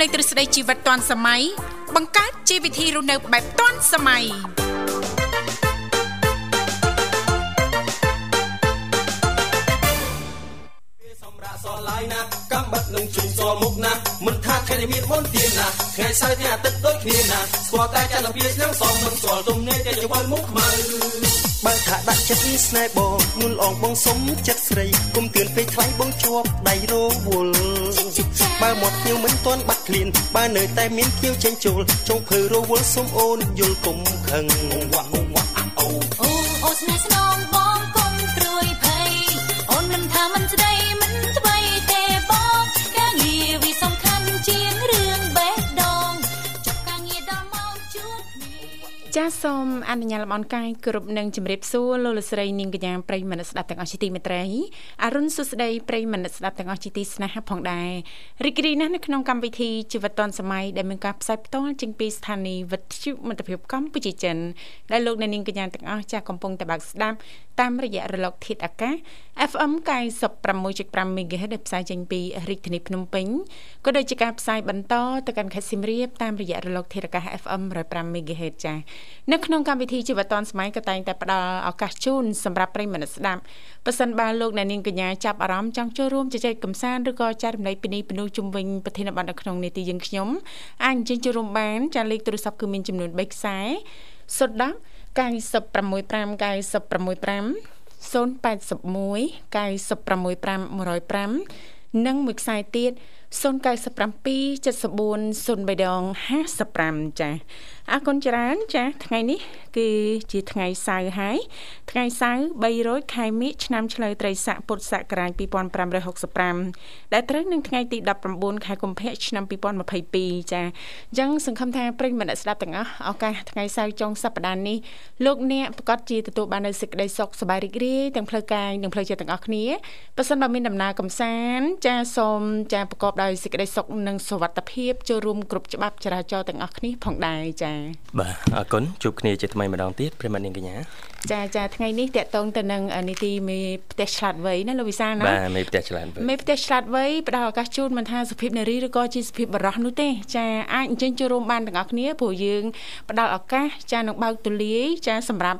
លែងទ្រឹស្ដីជីវិតទាន់សម័យបង្កើតជីវវិធីរស់នៅបែបទាន់សម័យសម្រាប់សឡាយណាកំបិតនឹងជុញសមុខណាមិនថាថ្ងៃនេះមានមុនទៀនណាថ្ងៃសៅរ៍ថ្ងៃអាទិត្យដូចគ្នាណាស្គាល់តែចន្ទវាឆ្នាំសំមិនស្គាល់ទំនេរតែជវលមុខខ្មៅបើថាដាក់ចិត្តស្នេហ៍បងមុនអងបងសុំចិត្តស្រីគុំទឿនពេកថ្លៃបងជាប់ដៃរវល់ បើមកភ្ញៀវមិនទាន់បាត់ឃ្លានបើនៅតែមានភ្ញៀវចេញចូលចុងភើរវល់សុំអូនយល់គុំខឹងវ៉ាវ៉ាអូអូអូស្នេហ៍ស្នង ចាសសូមអនុញ្ញាតលំអរកាយគ្រប់នឹងជម្រាបសួរលោកលកស្រីនាងកញ្ញាប្រិយមិត្តស្ដាប់ទាំងអស់ជាទីមេត្រីអរុនសុស្ដីប្រិយមិត្តស្ដាប់ទាំងអស់ជាទីស្នេហាផងដែររីករាយណាស់នៅក្នុងកម្មវិធីជីវិតឌွန်សម័យដែលមានការផ្សាយផ្ទាល់ចេញពីស្ថានីយ៍វិទ្យុមិត្តភាពកម្ពុជាចិនដែលលោកអ្នកនាងកញ្ញាទាំងអស់ចាស់កំពុងតែបើកស្ដាប់តាមរយៈរលកធាតុអាកាស FM 96.5 MHz ដែលផ្សាយចេញពីរាជធានីភ្នំពេញក៏ដូចជាការផ្សាយបន្តទៅកាន់ខេត្តសៀមរាបតាមរយៈរលកធាតុអាកាស FM 105 MHz ចា៎នៅក្នុងកម្មវិធីជីវិតឌွန်សម័យក៏តែងតែផ្ដល់ឱកាសជូនសម្រាប់ប្រិយមិត្តស្ដាប់ប៉ះសិនបើលោកអ្នកនាងកញ្ញាចាប់អារម្មណ៍ចង់ចូលរួមជជែកកម្សាន្តឬក៏ចែករំលែកពីនេះពីនោះជុំវិញប្រធានបទនៅក្នុងនេតិយើងខ្ញុំអាចអញ្ជើញចូលរួមបានចាលេខទូរស័ព្ទគឺមានចំនួន3ខ្សែ010 965 965 081 965 105និងមួយខ្សែទៀត097 74 03ដង55ចា អរគុណច្រើនចាថ្ងៃនេះគឺជាថ្ងៃសៅរ៍ហើយថ្ងៃសៅរ៍300ខែមិញឆ្នាំឆ្លូវត្រីស័កពុទ្ធសករាជ2565ដែលត្រូវនឹងថ្ងៃទី19ខែកុម្ភៈឆ្នាំ2022ចាអញ្ចឹងសង្ឃឹមថាប្រិយមិត្តស្ដាប់ទាំងអស់ឱកាសថ្ងៃសៅរ៍ចុងសប្តាហ៍នេះលោកអ្នកប្រកាសជាទទួលបាននូវសេចក្តីសុខសប្បាយរីករាយទាំងផ្លូវកាយនិងផ្លូវចិត្តទាំងអស់គ្នាបើសិនបើមានដំណើរកំសាន្តចាសូមចាប្រកបដោយសេចក្តីសុខនិងសុវត្ថិភាពចូលរួមគ្រប់ច្បាប់ចរាចរណ៍ទាំងអស់គ្នាផងដែរចាបាទអរគុណជួបគ្នាជាថ្មីម្ដងទៀតប្រិមត្តនាងកញ្ញាចាចាថ្ងៃនេះតកតងទៅនឹងនីតិមេផ្ទះឆ្លាតវៃណាលោកវិសាណាបាទមេផ្ទះឆ្លាតវៃមេផ្ទះឆ្លាតវៃផ្ដល់ឱកាសជូនមិនថាសុភាពនារីឬក៏ជាសុភាពបរោះនោះទេចាអាចអញ្ជើញចូលរួមបានទាំងអស់គ្នាព្រោះយើងផ្ដល់ឱកាសចានឹងបើកទូលាយចាសម្រាប់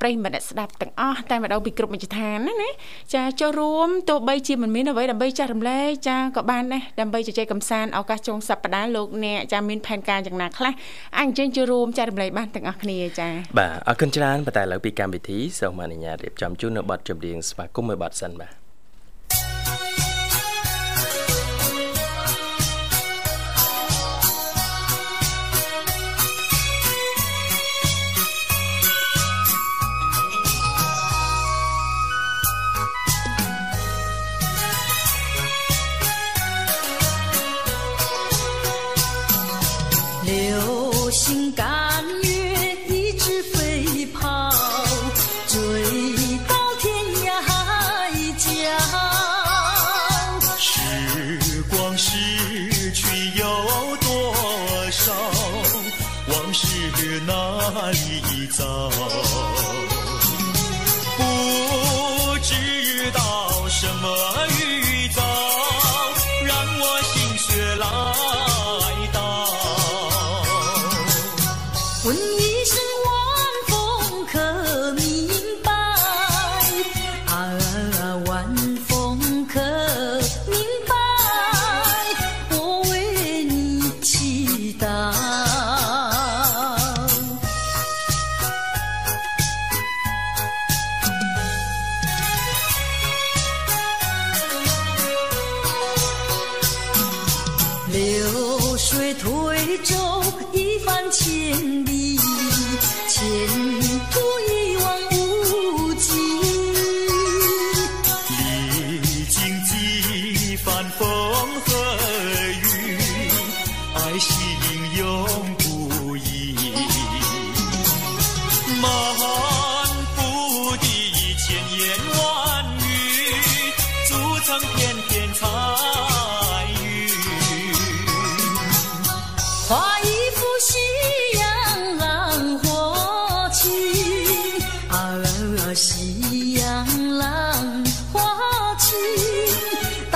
ប្រិយមិត្តអ្នកស្ដាប់ទាំងអស់តែម្ដងពីគ្រប់មជ្ឈដ្ឋានណាណាចាចូលរួមទោះបីជាមិនមានអ្វីដើម្បីចាស់រំលែកចាក៏បានដែរដើម្បីជជែកកម្សាន្តឱកាសចុងសប្ដាហ៍លោកអ្នកចាមានផែនការយ៉ាងណាខ្លះអាចអញ្ជើញចូលរួមចែករំលែកបានទាំងអស់គ្នាចា៎បាទអរគុណច្រើនប៉ុន្តែឥឡូវពីកម្មវិធីសូមអនុញ្ញាតរៀបចំជូននៅប័ណ្ណចម្រៀងស្វាគមន៍មួយប័ណ្ណសិនបាទ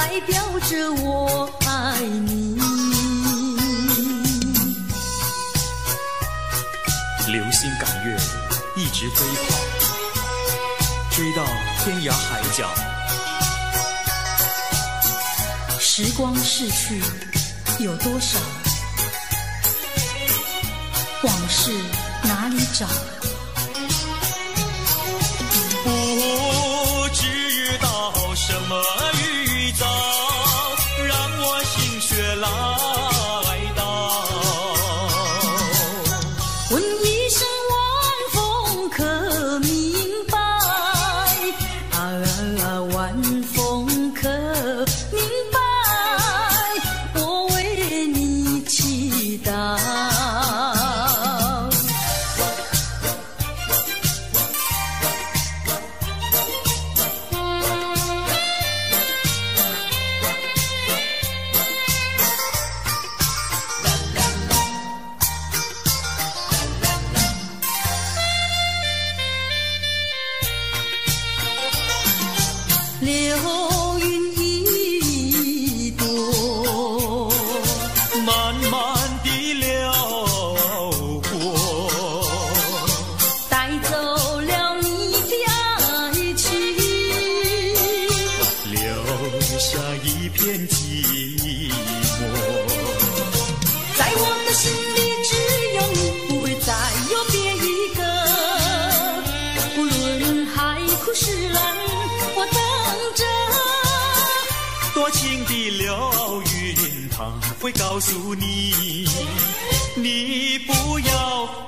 代表着我爱你。流星赶月一直飞跑追到天涯海角。时光逝去有多少？往事哪里找？会告诉你，你不要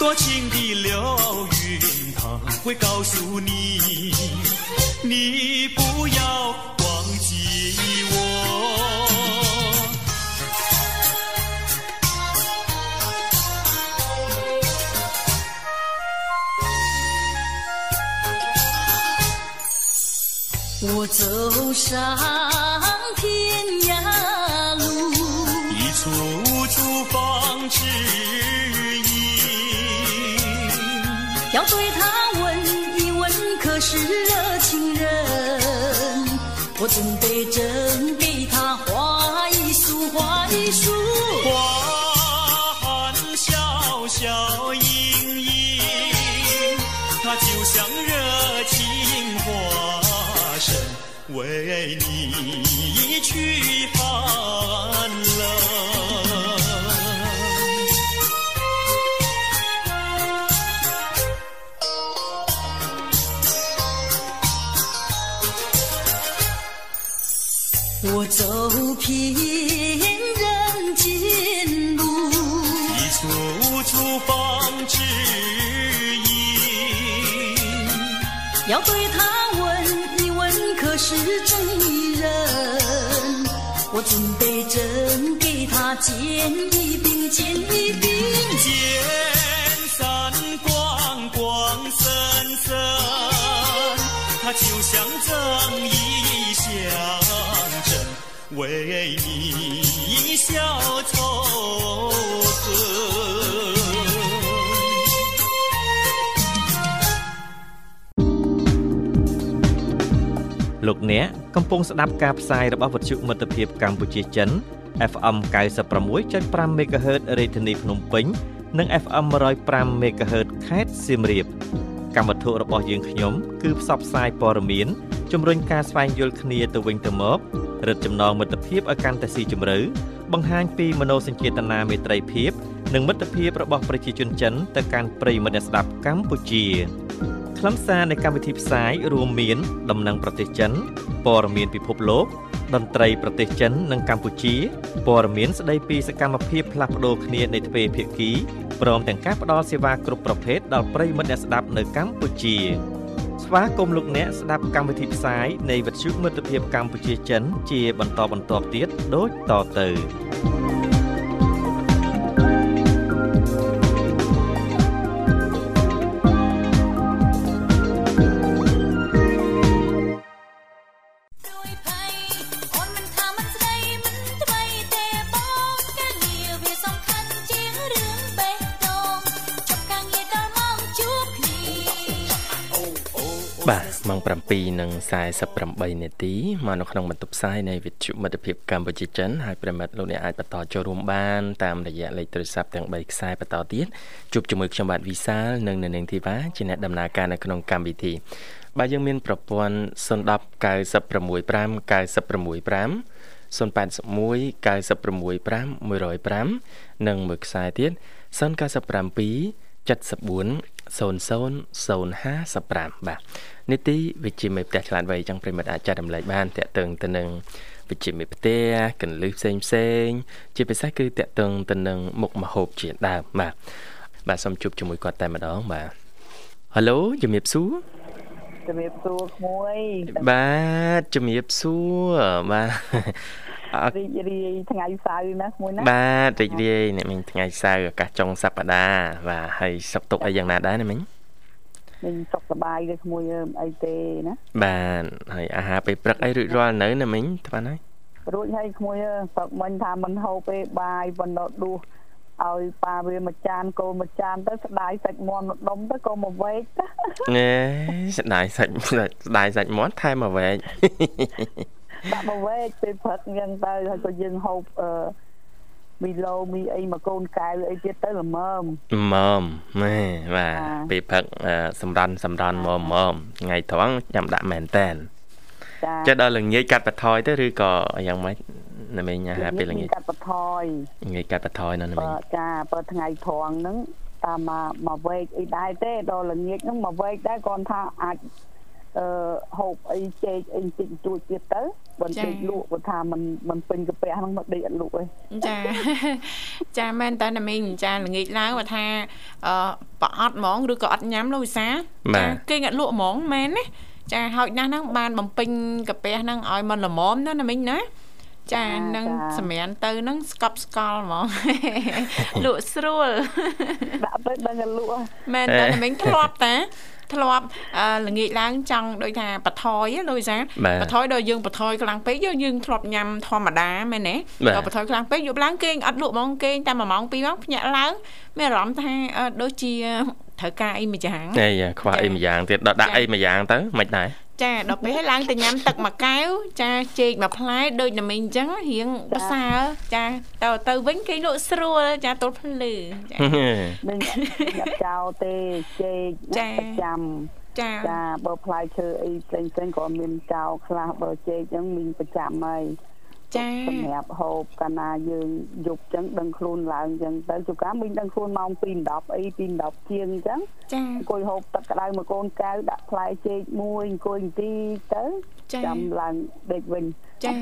多情的流云，它会告诉你，你不要忘记我。我走上天要对他问一问，可是热情人？我准备真给他画一束，画一束。花含笑笑盈盈，他就像热情花神，为你对他问一问，可是真一人？我准备真给他见一饼，见一饼。见山光光森森，他就像正义象征，为你消 លោកអ្នកកំពុងស្ដាប់ការផ្សាយរបស់វិទ្យុមិត្តភាពកម្ពុជាចិន FM 96.5 MHz រាជធានីភ្នំពេញ និង FM 105 MHz ខេត្តសៀមរាបកម្មវិធីរបស់យើងខ្ញុំគឺផ្សព្វផ្សាយព័ត៌មានជំរុញការស្វែងយល់គ្នាទៅវិញទៅមករឹតចំណងមិត្តភាពឲ្យកាន់តែស៊ីជម្រៅបង្ហាញពីមនោសញ្ចេតនាមេត្រីភាព និងមិត្តភាពរបស់ប្រជាជនចិនទៅកាន់ប្រិយមិត្តអ្នកស្ដាប់កម្ពុជា ខខ្លឹមសារនៃកម្មវិធីផ្សាយរួមមាន ដំណឹងប្រទេសចិនព័ត៌មានពិភពលោកតន្ត្រីប្រទេសចិននិងកម្ពុជាព័ត៌មានស្ដីពីសកម្មភាពផ្លាស់ប្ដូរគ្នានៃទ្វេភាគីព្រមទាំងការផ្តល់សេវាគ្រប់ប្រភេទដល់ប្រិយមិត្តអ្នកស្ដាប់នៅកម្ពុជាស្វាគមន៍លោកអ្នកស្ដាប់កម្មវិធីផ្សាយនៃវិទ្យុមិត្តភាពកម្ពុជាចិនជាបន្តបន្ទាប់ទៀតដូចតទៅ 2:48នាទីមកនៅក្នុងបន្ទប់ផ្សាយនៃវិទ្យុមិត្តភាពកម្ពុជាចិនហើយប្រិមិត្តលោកអ្នកអាចបន្តចូលរួមបានតាមរយៈលេខទូរស័ព្ទទាំង3ខ្សែបន្តទៀតជួបជាមួយខ្ញុំបាទវិសាលនិងនៅនាងធីវ៉ាជាអ្នកដំណើរការនៅក្នុងកម្មវិធីបាទយើងមានប្រព័ន្ធ010 965 965 081 965 105និងមួយខ្សែទៀត097 74 0055បាទនីតិវិជ្ជាមេផ្ទះឆ្លាតវៃចឹងប្រិមិត្តអាចចែករំលែកបានតកតឹងទៅនឹងវិជ្ជាមេផ្ទះកន្លឹះផ្សេងផ្សេង ជាពិសេសគឺតកតឹងទៅនឹងមុខមហូបជាដើមបាទបាទសូមជួបជាមួយគាត់តែម្ដងបាទហៅឡូជំរាបសួរជំរាបសួរក្មួយបាទជំរាបសួរបាទអ ររីករាយថ្ងៃសៅរ៍ណាក្មួយណាបាទរីករាយអ្នកមីងថ្ងៃសៅរ៍ឱកាសចុងសប្តាហ៍បាទហើយសុខទុក្ខអីយ៉ាងណាដែរអ្នកមីងមិញសុខសប្បាយទេក្មួយអើមអីទេណាបាទហើយអាហារពេលព្រឹកអីរួចរាល់នៅណាមីងថ្មហ្នឹងរួចហើយក្មួយអើសឹកមិញថាមិនហូបទេបាយបណ្ដោះដួសឲ្យប៉ាវាមួយចានកូនមួយចានទៅស្ដាយសាច់មាន់មួយដុំទៅក៏មកវែកទៅណែស្ដាយសាច់ស្ដាយសាច់មាន់ថែមមកវែក ដាក់មកវែកពេលព្រឹកអញ្ចឹងទៅហើយក៏យើងហូបអឺមីឡូមីអីមកកូនកែវអីទៀតទៅល្មមម៉មម៉ែបាទអាពេលព្រឹកអឺសម្រន់សម្រន់ម៉មម៉មថ្ងៃត្រង់ចាំដាក់មែនតែនចាចេះដល់ល្ងាចកាត់បន្ថយទៅឬក៏យ៉ាងម៉េចណាមីងអាហារពេលល្ងាចកាត់បន្ថយល្ងាចកាត់បន្ថយណាណាមីបើងចាបើថ្ងៃត្រង់ហ្នឹងតាមមកមកវែកអីដែរទេដល់ល្ងាចហ្នឹងមកវែកដែរគ្រាន់ថាអាច អឺហូបអីចេកអីតិចតួចទៀតទៅបើ ចា៎ ពេកលក់បើថាมันมันពេញកាពះហ្នឹងមកដេកអត់លក់ទេ ចា ចាមែនតើណាមីងចាល្ងាចឡើងបើថាអឺប្រអត់ហ្មងឬក៏អត់ញ៉ាំលោកវិសាចាគេងអត់លក់ហ្មងមែនណាចាហោចណាស់ហ្នឹងបានបំពេញកាពះហ្នឹងឲ្យมันល្មមណាណាមីងណាចានឹងសម្រានទៅហ្នឹងស្កប់ស្កល់ហ្មង លក់ស្រួល ដាក់ទៅដឹងតែលក់ហ៎ មែនតើណាមីងធ្លាប់តា ធ្លាប់អឺល្ងាចឡើងចង់ដូចថាបថយណាលោកវិសាបាទបថយដល់យើងបថយខ្លាំងពេកយើងយើងធ្លាប់ញ៉ាំធម្មតាមែនទេបាទដល់បថយខ្លាំងពេកយប់ឡើងគេងអត់លក់ហ្មងគេងតែ1ម៉ោង2ម៉ោងភ្ញាក់ឡើងមានអារម្មណ៍ថាអឺដូចជាត្រូវការអីមួយយ៉ាងអីយ៉ាខ្វះអីម្យ៉ាងទៀតដល់ដាក់ចា៎អីម្យ៉ាងទៅមិនដែរ ចាដល់ពេលឲ្យឡើងទៅញ៉ាំទឹកមួយកែវចាចេកមួយផ្លែដូចណាមីងអញ្ចឹងរៀងប្រសើរចាទៅទៅវិញគេលក់ស្រួលចាទល់ភ្លឺចានឹងអត់ចោលទេចេកចា៎ប្រចាំចាចាបើផ្លែឈើអីផ្សេងផ្សេងៗក៏មានចោលខ្លះបើចេកអញ្ចឹងមានប្រចាំហើយ ចាសម្រាប់ហូបកាលណាយើងយប់អញ្ចឹងដឹងខ្លួនឡើងអញ្ចឹងទៅជួនកាលមានដឹងខ្លួនម៉ោង2:10អី2:10ជាងអញ្ចឹងចាអង្គុយហូបទឹកក្តៅមួយកូនកៅដាក់ផ្លែចេកមួយអង្គុយបន្តិចទៅចាចាំឡើងដេកវិញចា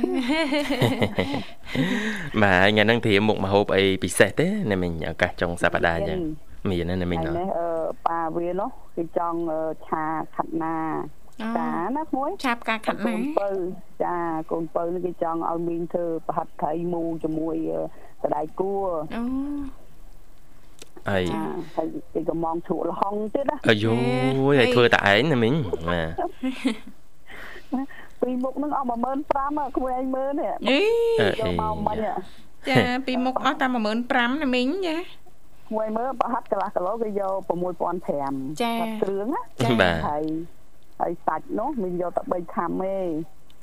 បាទហើយថ្ងៃហ្នឹងត្រៀមមុខម្ហូបអីពិសេសទេណាមីងឱកាសចុងសប្តាហ៍អញ្ចឹងមានណាណាមីងហើយអត់នេះអឺប៉ាវានោះគេចង់អឺឆាខាត់ណាអូ ចាណាមួយឆាប់ការខាត់កូណានពៅចាកូនពៅនេះគេចង់ឲ្យមីងធ្វើប្រហិតត្រីមូជាមួយអឺសណ្តែកគួរអូហើយចាហើយគេកំងជ្រក់ល្ហុងទៀតណាអាយូយឲ្យធ្វើតែឯងណាមីងបាទពីមុខហ្នឹងអស់15000អាក្មួយឯងមើលនេះអីអឺយកមកមិញអាចាពីមុខអស់តែ15000ណាមីងចាក្មួយមើលប្រហិតកន្លះគីឡូគេយក6500ចាប្រហិតគ្រឿងណាចាបាទហើយ ហើយសាច់នោះមីងយកតែ3ខាំទេ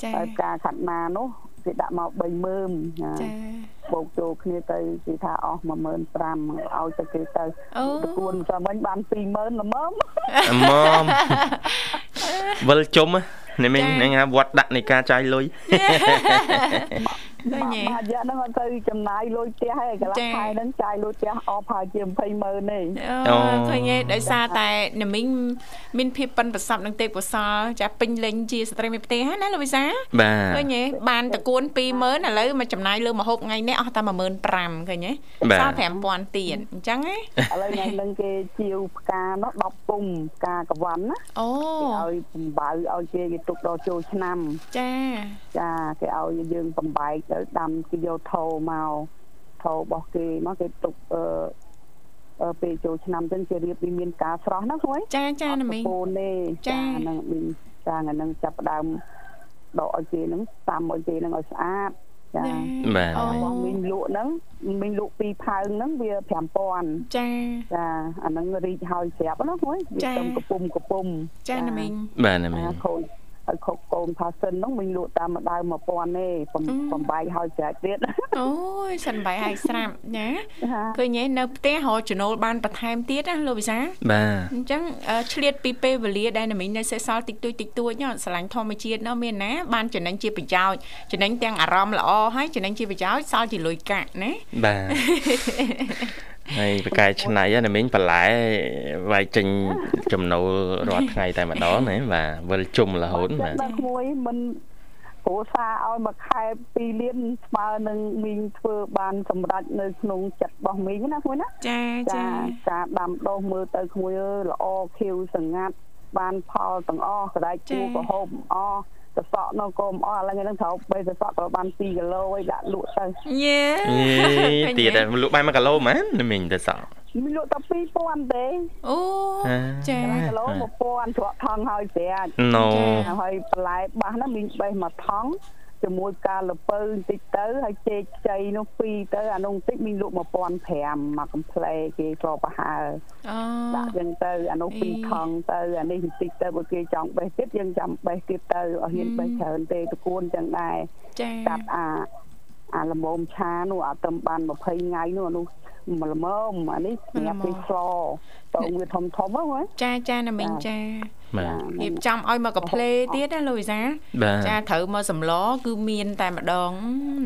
ចាហើយផ្កាខាត់ណានោះគេដាក់មក30000ណាចាបូកចូលគ្នាទៅគេថាអស់15000ឲ្យទៅគេទៅអូតគួនចាំវិញបាន20000ល្មមអមមវិលជុំណាណាមីងហ្នឹងហ่าវត្តដាក់នៃការចាយលុយ ឃើញទេបាទរយៈហ្នឹងអត់ទៅចំណាយលុយផ្ទះឯងកន្លះចា៎ខែហ្នឹងចាយលុយផ្ទះអស់ប្រហែលជា20ម៉ឺនទេអូអូឃើញទេដោយសារតែណាមីងមានភាពប៉ិនប្រសប់នឹងទេពកោសលចាពេញលេញជាស្ត្រីមេផ្ទះណាលោកវិសាបាទឃើញទេបានតគួន20000ឥឡូវមកចំណាយលើម្ហូបថ្ងៃនេះអស់តែ15000ឃើញទេបាទសល់5000ទៀតអញ្ចឹងណាឥឡូវថ្ងៃហ្នឹងគេជាវផ្កានោះ10ពុំផ្កាកវ៉ាន់ណាអូគេឲ្យបំបៅឲ្យគេគេទុកដល់ចូលឆ្នាំចាចាគេឲ្យយើងបំបែកទៅដាំគេយកថោមកថោរបស់គេមកគេទុកអឺអឺពេលចូលឆ្នាំចឹងគេរៀបវាមានការស្រស់ណាហ្នឹងចាចាណាមីងពូនទេចាហ្នឹងមីងចាថ្ងៃហ្នឹងចាប់ផ្ដើមដកឲ្យគេហ្នឹងតាមឲ្យគេហ្នឹងឲ្យស្អាតចាបាទអូរបស់មីងលក់ហ្នឹងមីងលក់ពីរផើងហ្នឹងវា5000ចាចាអាហ្នឹងរីកហើយស្រាប់ណាហ្នឹងវាចាទៅកំពុំកំពុំចាណាមីងបាទណាមីងអាខូច ឲ្យខុកកូនផាសិនហ្នឹងមីងលក់តាមម្ដៅ1000ទេបំអឺបំបែកហើយស្រាច់ទៀតអូយសិនបាយហើយស្រាប់ណាចាឃើញទេនៅផ្ទះរកចំណូលបានបន្ថែមទៀតណាលោកវិសាបាទអញ្ចឹងអឺឆ្លៀតពីពេលវេលាដែលណាមីងនៅសេសសល់តិចតួចតិចតួចហ្នឹងស្រឡាញ់ធម្មជាតិនោះមានណាបានចំណេញជាប្រយោជន៍ចំណេញទាំងអារម្មណ៍ល្អហើយចំណេញជាប្រយោជន៍សល់ជាលុយកាក់ណាបាទ ហើយបកែឆ្នៃណាមីងបន្លែវាយចេញចំណូលរាល់ថ្ងៃតែម្ដងណាបាទវិលជុំរហូតបាទដល់ក្មួយមិនគ្រួសារឲ្យមួយខែ2លានស្មើនឹងមីងធ្វើបានសម្រេចនៅក្នុងចិត្តរបស់មីងណាក្មួយណាចាចាចាការដាំដុះមើលទៅក្មួយអើយល្អខៀវសង្ងាត់បានផលទាំងអស់កដៃគូក៏ហូបអស់ តសក់នោះក៏មិនអស់ឥឡូវហ្នឹងត្រូវបីតសក់ក៏បាន2គីឡូឯងដាក់លក់ទៅយេយេទៀតតែលក់បាន1គីឡូហ្មងណាមីងទៅសក់មីងលក់តែ2000ទេអូចាគីឡូ1000ត្រកថងហើយស្រាច់ណូហើយបន្លែបាសហ្នឹងមីងបេះមួយថង ជាមួយការលពៅបន្តិចទៅហើយចេកខ្ចីនោះពីរទៅអានោះបន្តិចមីងលក់1500មកកំ pl េគេក៏ប្រហើអូដាក់ចឹងទៅអានោះពីរថងទៅអានេះបន្តិចទៅបើគេចង់បេះទៀតយើងចាំបេះទៀតទៅឲ្យហ៊ានបេះច្រើនទេតគួនចឹងដែរចាកាត់អាអាល្មមឆានោះអាទឹមបាន20ថ្ងៃនោះអានោះល្មមអានេះស្រាប់ពីស្លតងវាធំធំហ្នឹងហ៎ចាចាណាមីងចា បាទរៀបចំឲ្យមកកាផ្លេទៀតណាលោកវិសាបាទចាត្រូវមកសម្លគឺមានតែម្ដង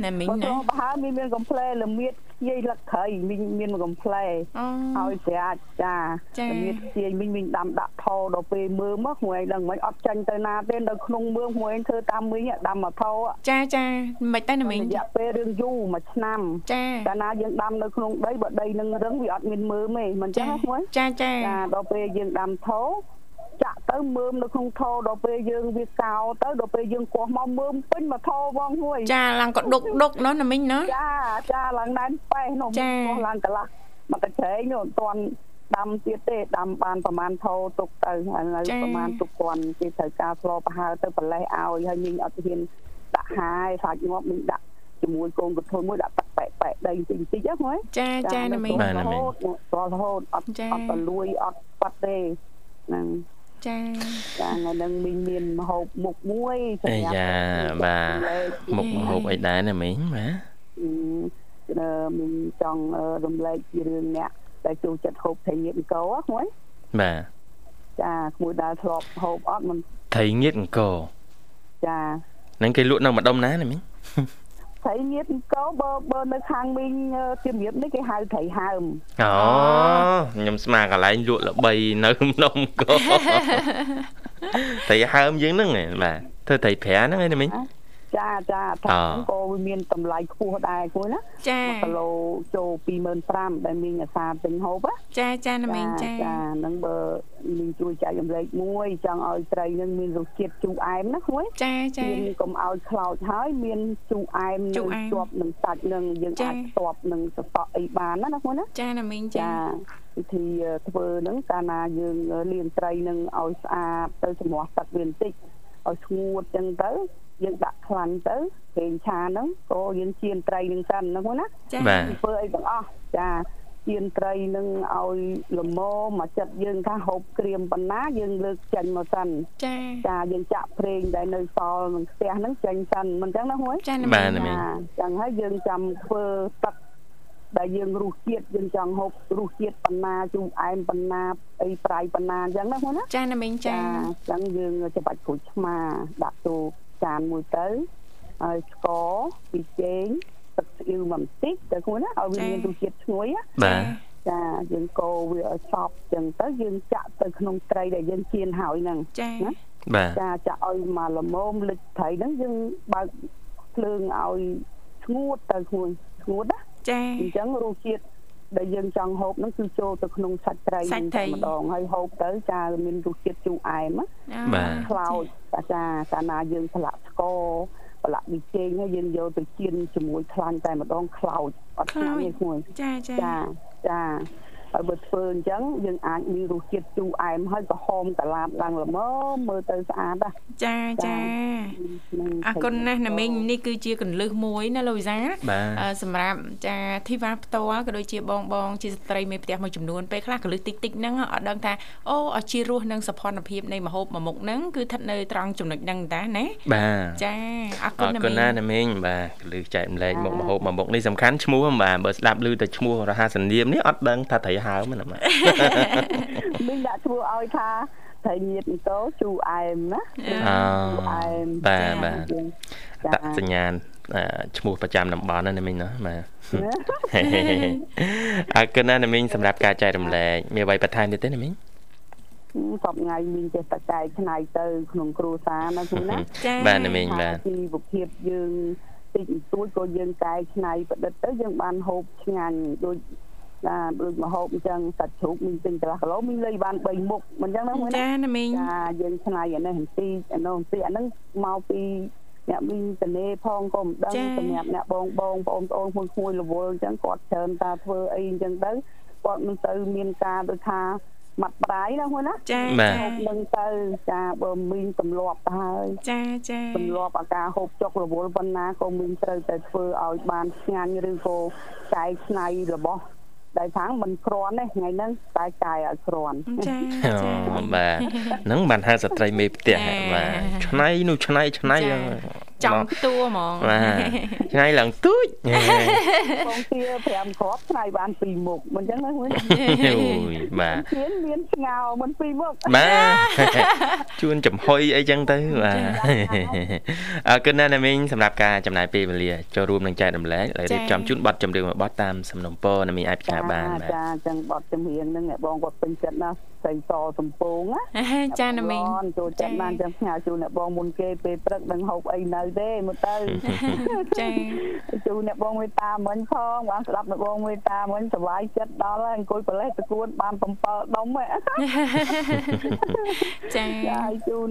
ណាមីងបើណាទៅបើហើយមានមានកំ pl េល្មៀតខ្ជាយលឹកក្រៃមានមានកំ pl េអូឲ្យស្រាច់ចាចាល្មៀតខ្ជាយមីងមីងដាំដាក់ថោដល់ពេលមើលមកហួយដឹងមិនអត់ចាញ់ទៅណាទេនៅក្នុងមើលហួយធ្វើតាមមីងដាំមកថោចាចាមិនតែណាមីងរយៈពេលរឿងយូរមួយឆ្នាំចាកាលណាយើងដាំនៅក្នុងដីបើដីនឹងរឹងវាអត់មានមើមទេមិនចឹងចាហ៎ហួយចាចាចាដល់ពេលយើងដាំថោ ចាក់ទៅមើមនៅក្នុងថោដល់ពេលយើងវាកោទៅដល់ពេលយើងគោះមកមើមពេញមកថោបងហួយចាឡើងក៏ដុកដុកណោះណាមីងណោះចាចាឡើងណែនប៉េះនោះចាមកឡើងកន្លះមកតែក្រែងនោះអត់ទាន់ដាំទៀតទេដាំបានប្រហែលថោទុកទៅហើយនៅប្រហែលទុកគាត់គេត្រូវការស្លប្រហើទៅប្រលេះឲ្យហើយមីងអត់ហ៊ានដាក់ហាយសាច់ងាប់មីងដាក់ជាមួយកូនកធុនមួយដាក់ទឹកប៉ែប៉ែដីបន្តិចបន្តិចហ្នឹងហ៎ចាចាណាមីងបាទណាមីងស្លរហូតអត់ចាអត់បលួយអត់ប៉ាត់ទេហ្នឹង ចាចាថ្ងៃហ្នឹងមីងមានមហូបមុខមួយអាយ៉ាបាទមុខម្ហូបអីដែរណាមីងបាទអឺអឺមីងចង់អឺរំលែកពីរឿងអ្នកដែលចូលចិត្តហូបត្រីងៀតអង្គរហ្នឹងហ៎បាទចាក្មួយដែលធ្លាប់ហូបអត់មិនត្រីងៀតអង្គរចាហ្នឹងគេលក់នៅម្ដុំណាណាមីង ត្រីងៀតអង្គរបើបើនៅខាងមីងអឺជំរាបនេះគេហៅត្រីហើមអូខ្ញុំស្មារកន្លែងលក់ល្បីនៅម្ដុំអង្គរត្រីហើមយើងហ្នឹងឯងបាទធ្វើត្រីប្រាហ្នឹងឯងណាមីង ចាចាថាហ្នឹងក៏វាមានតម្លៃខ្ពស់ដែរគួយណាចា1គីឡូចូល25000ដែលមីងអាសាទិញហូបណាចាចាណាមីងចាចាហ្នឹងបើមីងជួយចែករំលែកមួយចង់ឲ្យត្រីហ្នឹងមានរសជាតិជូរអែមណាគួយចាចាមានកុំឲ្យខ្លោចហើយមានជូរអែមជូរនៅអែមជាប់នឹងសាច់នឹងយើងចា៎អាចស្ទាប់នឹងសសក់អីបានណាណាគួយណាចាណាមីងចាចាវិធីធ្វើហ្នឹងកាលណាយើងលាងត្រីនឹងឲ្យស្អាតទៅសម្រោះទឹកវាបន្តិចឲ្យស្ងួតចឹងទៅ យើងដាក់ខ្លាញ់ទៅប្រេងឆាហ្នឹងក៏យើងចៀនត្រីនឹងសិនហ្នឹងណាចាបាទធ្វើអីទាំងអស់ចាចៀនត្រីនឹងឲ្យល្មមមកចិត្តយើងថាហូបក្រៀមប៉ុណ្ណាយើងលើកចេញមកសិនចាចាយើងចាក់ប្រេងដែលនៅសល់ក្នុងផ្ទះហ្នឹងចេញសិនមិនចឹងណាហួយចាណាបាទមីងណាមីងចាចឹងហើយយើងចាំធ្វើទឹកដែលយើងរសជាតិយើងចង់ហូបរសជាតិប៉ុណ្ណាជូរអែមប៉ុណ្ណាអីប្រៃប៉ុណ្ណាអញ្ចឹងណាហ្នឹងណាចាណាមីងចាអញ្ចឹងយើងច្បាច់ក្រូចឆ្មាដាក់ចូល ចានមួយទៅហើយស្ករពីចេងទឹកស្អ៊ីវមួយបន្តិចទៅខ្លួនណាឲ្យវាមានរសជាតិឈ្ងុយណាបាទចាយើងកូរវាឲ្យសព្វចឹងទៅយើងចាក់ទៅក្នុងត្រីដែលយើងចៀនហើយហ្នឹងចាណាបាទចាចាក់ឲ្យមកល្មមលិចត្រីហ្នឹងយើងបើកភ្លើងឲ្យស្ងួតទៅខ្លួនស្ងួតណាចាអញ្ចឹងរសជាតិ ដែលយើងចង់ហូបហ្នឹងគឺចូលទៅក្នុងសាច់ត្រីសាច់ត្រីតែម្ដងហើយហូបទៅចាមានរសជាតិជូរអែមណាបាទខ្លោចចាចាកាលណាយើងស្លាក់ស្ករប្រឡាក់ប៊ីចេងហើយយើងយកទៅចៀនជាមួយខ្លាញ់តែម្ដងខ្លោចអត់ឆ្ងាញ់ទេខ្លួនចាចាចាចា ហើយបើធ្វើអញ្ចឹងយើងអាចមានរសជាតិជូរអែមហើយក៏ហូមកលាបឡើងល្មមមើលទៅស្អាតណាចាចានឹងអរគុណណាស់ណាមីងនេះគឺជាកលឹះមួយណាលោកវិសាបាទអឺសម្រាប់ចាធីវ៉ាផ្ទាល់ក៏ដូចជាបងបងជាស្ត្រីមេផ្ទះមួយចំនួនពេលខ្លះកលឹះតិចតិចហ្នឹងអត់ដឹងថាអូអជីរសនិងសភនភាពនៃម្ហូបមួយមុខហ្នឹងគឺស្ថិតនៅត្រង់ចំណុចហ្នឹងតាណាបាទចាអរអគុណរណាគុណមីងណាស់ណាមីងបាទលឺចែកម្លែកមុខមហូបមួយមុខនេះសំខាន់ឈ្មោះបាទបើស្ដាប់លឺតែឈ្មោះរហ័សនាមនេះអត់ដឹងថាត្រូវហើមណាបាទមីងដាក់ឈ្មោះឲ្យថាត្រីញៀតអង្គរជូរអែមណាអូជូរអែមបាទបាទចាដាក់សញ្ញាណអឺឈ្មោះប្រចាំតំបន់ណាណាមីងណាបាទអរគុណណាស់ណាមីងសម្រាប់ការចែករំលែកមានអ្វីបន្ថែមទៀតទេណាមីងសពថ្ងៃមីងចេះតែចែកឆ្នៃទៅ ក្នុងគ្រួសារណាគូណាចាបាទណាមីងបាទជីវភាពយើងតិចបន្តួចក៏យើងកែច្នៃប្រឌិតទៅយើងបានហូបឆ្ងាញ់ដូច ណាដូចមកហូបអញ្ចឹងសាច់ជ្រូកមីងទិញកន្លះគីឡូមីងលៃបាន3មុខមិនអញ្ចឹងណាមួយណាចាណាមីងចាយើងឆ្នៃអានេះបន្តិចអានោះបន្តិចអាហ្នឹងមកពីអ្នកមីងតនេផងក៏មិនដឹងសម្រាប់អ្នកបងបងបងប្អូនក្មួយក្មួយរវល់អញ្ចឹងគាត់ច្រើនតាធ្វើអីអញ្ចឹងទៅគាត់មិនទៅមានការដូចថាម៉ាត់ប្រាយណាមួយណាចាបាទចានឹងទៅចាបើមីងទម្លាប់ទៅហើយចាចាទម្លាប់អាការហូបចុករវល់ប៉ុណ្ណាក៏មីងត្រូវតែធ្វើឲ្យបានឆ្ងាញ់ឬក៏ចែកឆ្នៃរបស់ ដែលថាមិនក្រាន់ទេថ្ងៃហ្នឹងតែចែកឲ្យក្រាន់ចាអូចាបាទហ្នឹងបានហៅស្ត្រីមេផ្ទះចាបាទឆ្នៃនោះឆ្នៃឆ្នៃ ចាហ្នឹងចង់ផ្ទួហ្មងបាទឆ្នៃឡើងទូចបងទា5គ្រាប់ឆ្នៃបាន2មុខមិនអញ្ចឹងណាមួយអូយបាទមានមានស្ងោរមិន2មុខបាទជួនចំហុយអីចឹងទៅបាទអរគុណណាស់ណាមីងសម្រាប់ការចំណាយពេលវេលាចូលរួមនឹងចែករំលែកហើយរៀបចំជូនប័ណ្ណចម្រៀងមួយប័ណ្ណតាមសំណុំពរណាមីងអាចផ្សាយបានបាទចាអញ្ចឹងបត់ចម្រៀងហ្នឹងអ្នកបងគាត់ពេញចិត្តណាស់ស្រីសសំពងណាចាណាមីងអត់ចូលចិត្តបានចាំផ្ញើជូនអ្នកបងមុនគេពេលព្រឹកនឹងហូបអីនៅទេមើលទៅចាជូនអ្នកបងមេតាមិញផងបានស្ដាប់អ្នកបងមេតាមិញសុបាយចិត្តដល់ហើយអង្គុយប្រលេះតួនបាន7ដុំហ៎ចាចាឲ្យជូន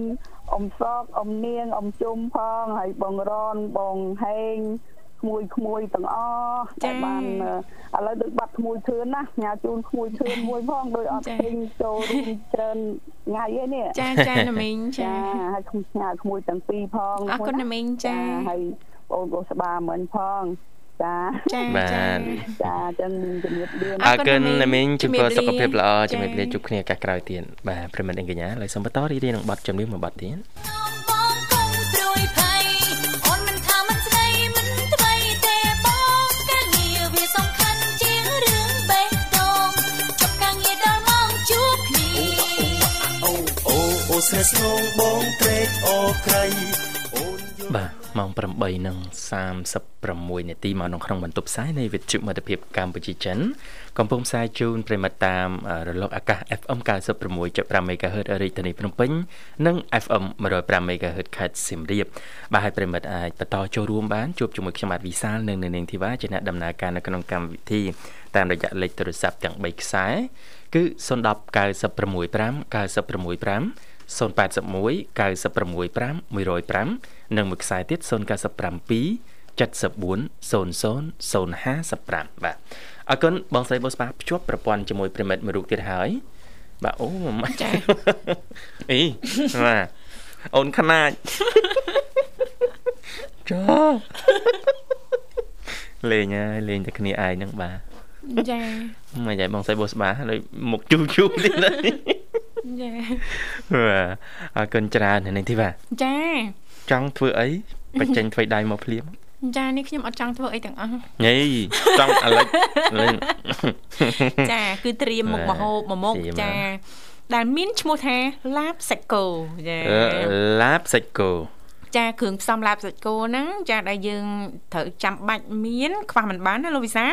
អ៊ំសកអ៊ំនាងអ៊ំជុំផងហើយបងរនបងហេង ក្មួយក្មួយទាំងអស់តែបានអឺឥឡូវដូចបាត់ក្មួយធឿនណាញ៉ាជូនក្មួយធឿនមួយផងដោយអត់ឃើញចូលរួមច្រើនថ្ងៃឯនេះចាចាណាមីងចាចាហើយខ្ញុំញ៉ាក្មួយទាំងពីរផងអរគុណណាមីងចាហើយបងប្អូនស្បាមិញផងចាចាបាទចាចាអញ្ចឹងមានជំរាបលាអរគុណណាមីងជំរាបជំរាបលាសុខភាពល្អជំរាបចា៎លាជួបគ្នាឱកាសក្រោយទៀតបាទប្រិមត្តអីកញ្ញាឥឡូវសូមបន្តរីករាយនឹងប័ណ្ណចម្រៀងមួយប័ណ្ណទៀត ស្នេហ៍ស្នងបងត្រេកអរក្រៃអូនយល់បាទម៉ោង8:36នាទីមកនៅក្នុងបន្ទប់ផ្សាយនៃវិទ្យុមិត្តភាពកម្ពុជាចិនកំពុងផ្សាយជូនប្រិមត្តតាមរលកអាកាស FM 96.5 MHz រាជធានីភ្នំពេញនិង FM 105 MHz ខេត្តសៀមរាបបាទហើយប្រិមត្តអាចបន្តចូលរួមបានជួបជាមួយខ្ញុំបាទវិសាលនិងនាងធីវ៉ាជាអ្នកដំណើរការនៅក្នុងកម្មវិធីតាមរយៈលេខទូរស័ព្ទទាំង3ខ្សែគឺ010 965 965 081 965 105និងមួយខ្សែទៀត097 74 00 055បាទអរគុណបងស្រីបុស្បាភ្ជាប់ប្រព័ន្ធជាមួយប្រិមិត្តមួយរូបទៀតហើយបាទអូម៉ាចាអីបាទអូនខ្នាចចាលេងហើយលេងតែគ្នាឯងហ្នឹងបាទចាមិនយ៉ាងបងស្រីបុស្បាហើយមុខជូជូទៀតហើយ ចាបាទអរគុណច្រើននៅនេះទីបាទចាចង់ធ្វើអីបញ្ចេញធ្វើដៃមកភ្លាមចានេះខ្ញុំអត់ចង់ធ្វើអីទាំងអស់ញ៉ៃចង់អាឡិចលេងចាគឺត្រៀមមុខបាទមហូបមួយមុខត្រៀមចាដែលមានឈ្មោះថាឡាបសាច់គោចាអឺឡាបសាច់គោចាគ្រឿងផ្សំឡាបសាច់គោហ្នឹងចាដែលយើងត្រូវចាំបាច់មានខ្វះមិនបានណាលោកវិសា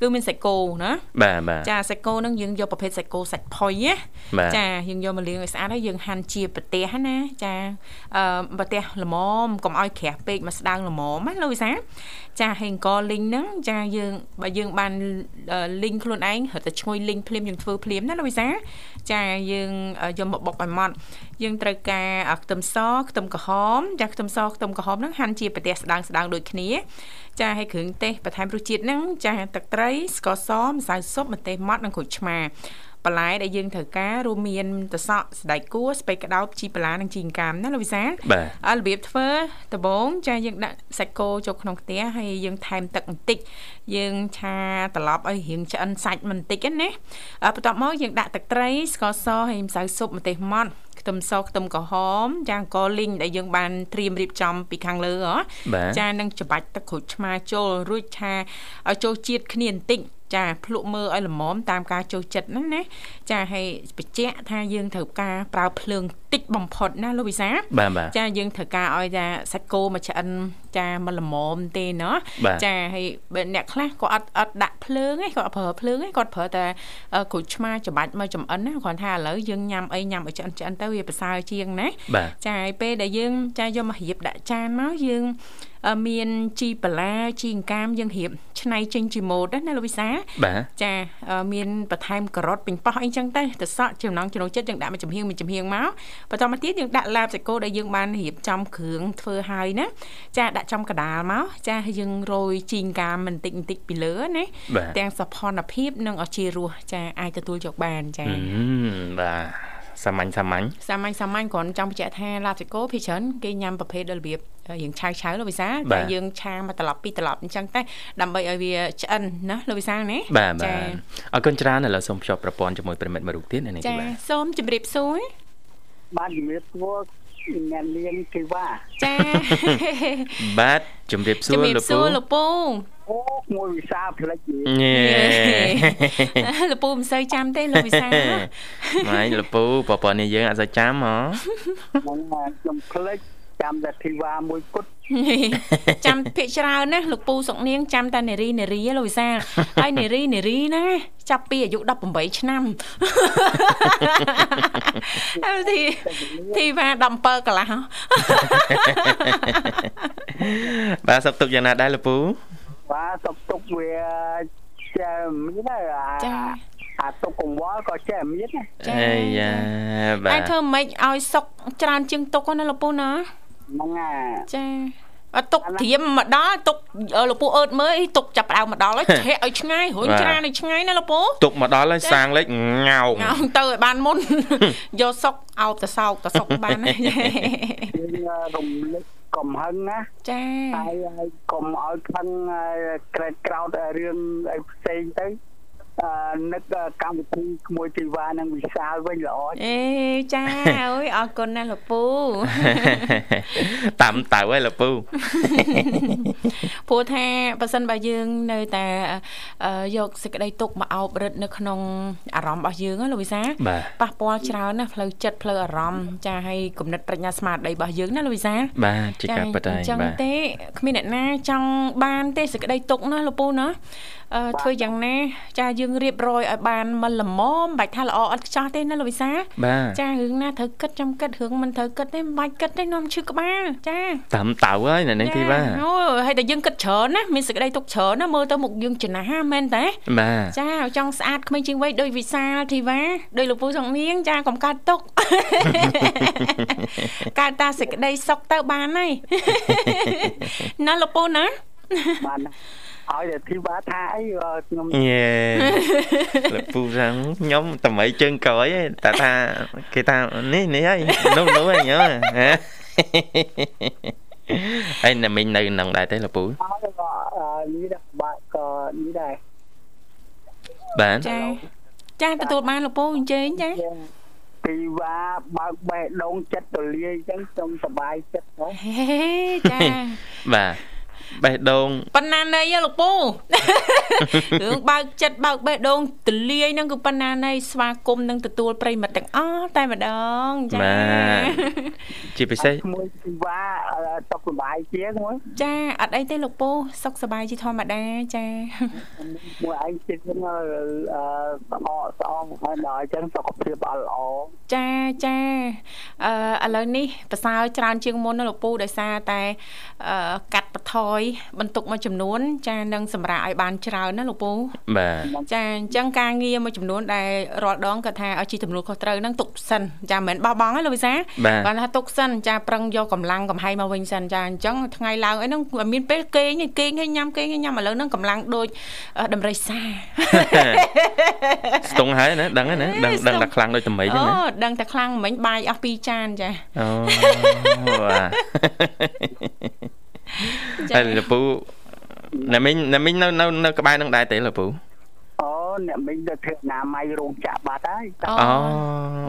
គឺមានសាច់គោណាបាទបាទចាសាច់គោហ្នឹងយើងយកប្រភេទសាច់គោសាច់ផុយណាបាទចាយើងយកមកលាងឲ្យស្អាតហើយយើងហាន់ជាប្រទេសណាចាអឺប្រទេសល្មមកុំឲ្យក្រាស់ពេកមកស្ដើងល្មមណាលោកវិសាចាហើយអង្គលីងហ្នឹងចាយើងបើយើងបានអឺលីងខ្លួនឯងរត់តែឈ្ងុយលីងភ្លាមយើងធ្វើភ្លាមណាលោកវិសាចាយើងអឺយកមកបុកឲ្យម៉ត់យើងត្រូវការអឺខ្ទឹមសខ្ទឹមក្រហមចាខ្ទឹមសខ្ទឹមក្រហមហ្នឹងហាន់ជាប្រទេសស្ដើងស្ដើងដូចគ្នា ចាហើយគ្រឿងទេសបន្ថែមរសជាតិហ្នឹងចាទឹកត្រីស្ករសម្សៅស៊ុបម្ទេសម៉ត់និងក្រូចឆ្មាបន្លែដែលយើងត្រូវការរួមមានតសក់ស្បែកគួរស្ពៃក្តោបជីបន្លានិងជីអង្កាមណាលោកវិសាលបាទអើរបៀបធ្វើដំបូងចាយើងដាក់សាច់គោចូលក្នុងខ្ទះហើយយើងថែមទឹកបន្តិចយើងឆាត្រឡប់ឲ្យរាងឆ្អិនសាច់បន្តិចណាអើបន្ទាប់មកយើងដាក់ទឹកត្រីស្ករសហើយម្សៅស៊ុបម្ទេសម៉ត់ ខ្ទឹមសខ្ទឹមក្រហមចាអង្ករលីងដែលយើងបានត្រៀមរៀបចំពីខាងលើហ៎បាទចានឹងច្បាច់ទឹកក្រូចឆ្មាចូលរួចឆាឲ្យចូលជាតិគ្នាបន្តិចចាភ្លក់មើលឲ្យល្មមតាមការចូលចិត្តហ្នឹងណាចាហើយបញ្ជាក់ថាយើងត្រូវការប្រើភ្លើងតិចបំផុតណាលោកវិសាបាទបាទចាយើងត្រូវការឲ្យថាសាច់គោមកឆ្អិនចាមកល្មមទេណោះបាទចាហើយបើអ្នកខ្លះក៏អត់អត់ដាក់ភ្លើងឯងគាត់អត់ប្រើភ្លើងឯងគាត់ប្រើតែអឺក្រូចឆ្មាច្បាច់មកចំអិនណាគ្រាន់ថាឥឡូវយើងញ៉ាំអីញ៉ាំឲ្យឆ្អិនឆ្អិនទៅវាប្រសើរជាងណាបាទចាហើយពេលដែលយើងចាយកមករៀបដាក់ចានមកយើងអឺមានជីបន្លាជីអង្កាមយើងរៀបឆ្នៃចេញជាម៉ូតណាលោកវិសាបាទចាអឺមានបន្ថែមការ៉ុតពេញប៉ោះអីចឹងទៅទៅសក់ចំណងចំណូលចិត្តយើងដាក់មួយចំហៀងមួយចំហៀងមកបន្តមកទៀតយើងដាក់ឡាបសាច់គោដែលយើងបានរៀបចំគ្រឿងធ្វើហើយណាចាដាក់ចំកដាលមកចាហើយយើងរោយជីអង្កាមបន្តិចបន្តិចពីលើណាបាទទាំងសោភ័ណភាពនិងអជារសចាអាចទទួលយកបានចាអឺបាទសាមញ្ញសាមញ្ញសាមញ្ញសាមញ្ញគ្រាន់ចង់បញ្ជាក់ថាឡាបសាច់គោភាគច្រើនគេញ៉ាំប្រភេទរបៀបរៀងឆៅឆៅលោកវិសាបាទតែយើងឆាមកត្រឡប់ពីត្រឡប់អញ្ចឹងតែដើម្បីឲ្យវាឆ្អិនណាលោកវិសាណាបាទបាទចាអរគុណច្រើនឥឡូវសូមភ្ជាប់ប្រព័ន្ធជាមួយប្រិមិត្តមួយរូបទៀតនៅនេះចាបាទសូមជម្រាបសួរ បានជំរាបសួរអ្នកនាងគេវ៉ាចាបាទជំរាបសួជំររាបលោកសួពូរលោកពូអូមួយវិសាផ្លេចនិយាយញ៉េលោកពូមិនសូវចាំទេលោកវិសាម៉ៃលោកពូប្រព័ន្ធនេះយើងអត់សូវចាំហ៎ហ្នឹងហើយខ្ញុំផ្លេច ចាំតែធីវ៉ាមួយគត់ចាំភាកច្រើនណាលោកពូសុកនាងចាំតែនារីនារីលោកវិសាហើយនារីនារីណាចាប់ពីអាយុ18ឆ្នាំហើយទីទីវ៉ា17កន្លះហ៎បាទសុខទុក្ខយ៉ាងណាដែរលោកពូបាទសុកទុកវាចេះមានហើយអាចាអាទុកកង្វល់ក៏ចេះមានដែរចាអីយ៉ាបាអាចទធ្វើម៉េចឲ្យសុកច្រើនជាងទុកហ្នឹងណាលោកពូណា ហ្នឹងហើយចាអត់ទុកធៀមមកដល់ទុកអឺលោកពូអឺតមើលអីទុកចាប់ផ្ដើមមកដល់ហើយឆែកឲ្យឆ្ងាយរុញច្រានឲ្យឆ្ងាយណាលោកពូទុកមកដល់ហើយសាងលេខងោងងោងទៅឲ្យបានមុនយកសុកអោបទៅសោកទៅសុកបានណាយើងរំលឹកកំហឹងណាចាហើយហើយកុំឲ្យខឹងក្រេតក្រោតរឿងអីផ្សេងទៅអឺ នឹកកម្មវិធីក្មួយធីវ៉ានិងវិសាលវិញល្អអេចាអើយអរគុណណាស់លោកពូតាមតៅហើយលោកពូព្រោះថាបើសិនបើយើងនៅតែអឺយកសេចក្តីទុកមកអោបរឹតនៅក្នុងអារម្មណ៍របស់យើងណាលោកវិសាបាទប៉ះពាល់ច្រើនណាស់ផ្លូវចិត្តផ្លូវអារម្មណ៍ចាឲ្យគំនិតប្រាជ្ញាស្មារតីរបស់យើងណាលោកវិសាបាទជាការពិតហើយអញ្ចឹងបាទទេគ្មានអ្នកណាចង់បានទេសេចក្តីទុកណាលោកពូណាអឺធ្វើយ៉ាងណាចាយើងរៀបរយឲ្យបានមកល្មមបាច់ថាល្អឥតខ្ចោះទេណាលោកវិសាបាទចារឿងណាត្រូវគិតចាំគិតរឿងមិនត្រូវគិតទេមិនបាច់គិតទេនាំឈឺក្បាលចាតាមតៅហើយនៅនេះទីបាទអូហើយតែយើងគិតច្រើនណាមានសេចក្តីទុកច្រើនណាមើលទៅមុខយើងចំណាស់ណាមែនតើបាទចាឲ្យចង់ស្អាតក្មេងជាងវ័យដោយវិសាលធីវ៉ាដោយលោកពូសងនាងចាកុំកើតទុកកើតតាសេចក្តីសុខទៅបានហើយណាលោកពូណាបានណា ឲ្យតែធីវ៉ាថាអីក៏ខ្ញុំញ៉េលោកពូ rằng ខ្ញុំតម្រៃជើងក្រោយឯងតែថាគេថានេះនេះហើយនោះនោះហើយញ៉ើហើយណាមិញនៅនឹងដែរទេលោកពូឲ្យក៏អឺនេះដែរបាក់ក៏នេះដែរបាទចាចាទទួលបានលោកពូអញ្ជើញចាធីវ៉ាបើកបេះដូងចិត្តទលាយអញ្ចឹងខ្ញុំសប្បាយចិត្តហ៎ហេចាបាទ បេះដូងប៉ុណ្ណាណីហ៎លោកពូរឿងបើកចិត្តបើកបេះដូងទលាយហ្នឹងគឺប៉ុណ្ណាណីស្វាគមន៍នឹងទទួលប្រិមិត្តទាំងអស់តែម្ដងចាបាទជាពិសេសមួយពីវ៉ាអឺសុខសប្បាយជាងមួយចាអត់អីទេលោកពូសុខសប្បាយជាធម្មតាចាមួយឯងចិត្តហ្នឹងអឺអឺស្អកស្អងហើយដល់អញ្ចឹងសុខភាពអត់ល្អចាចាអឺឥឡូវនេះប្រសើរច្រើនជាងមុនណាលោកពូដោយសារតែអឺកាត់បន្ថយបន្ទុកមួយចំនួន ចានឹងសម្រាប់ឲ្យបានច្រើនណាលោកពូបាទចាអញ្ចឹងការងារមួយចំនួនដែលរាល់ដងគាត់ថាឲ្យជីទំនួលខុសត្រូវហ្នឹងទុកសិនចាមិនមែនបោះបង់ទេលោកវិសាបាទគាត់ថាទុកសិនចាប្រឹងយកកម្លាំងកំហែងមកវិញសិនចាអញ្ចឹងថ្ងៃឡើងអីហ្នឹងអត់មានពេលគេងទេគេងឲ្យញ៉ាំគេងឲ្យញ៉ាំឥឡូវហ្នឹងកម្លាំងដូចអឺដំរីសាស្ទង់ហើយណាដឹងហើយណាដឹងដឹងតែខ្លាំងដូចតមីចឹងអូណាដឹងតែខ្លាំងមិញបាយអស់ពីរចានចាអូបាទ ហើយលពូណាមីងណាមីងនៅនៅនៅក្បែរនឹងដែរទេលពូអូអ្នកមិញទៅធ្វើអនាម័យរោងចក្របាត់ហើយអូអូ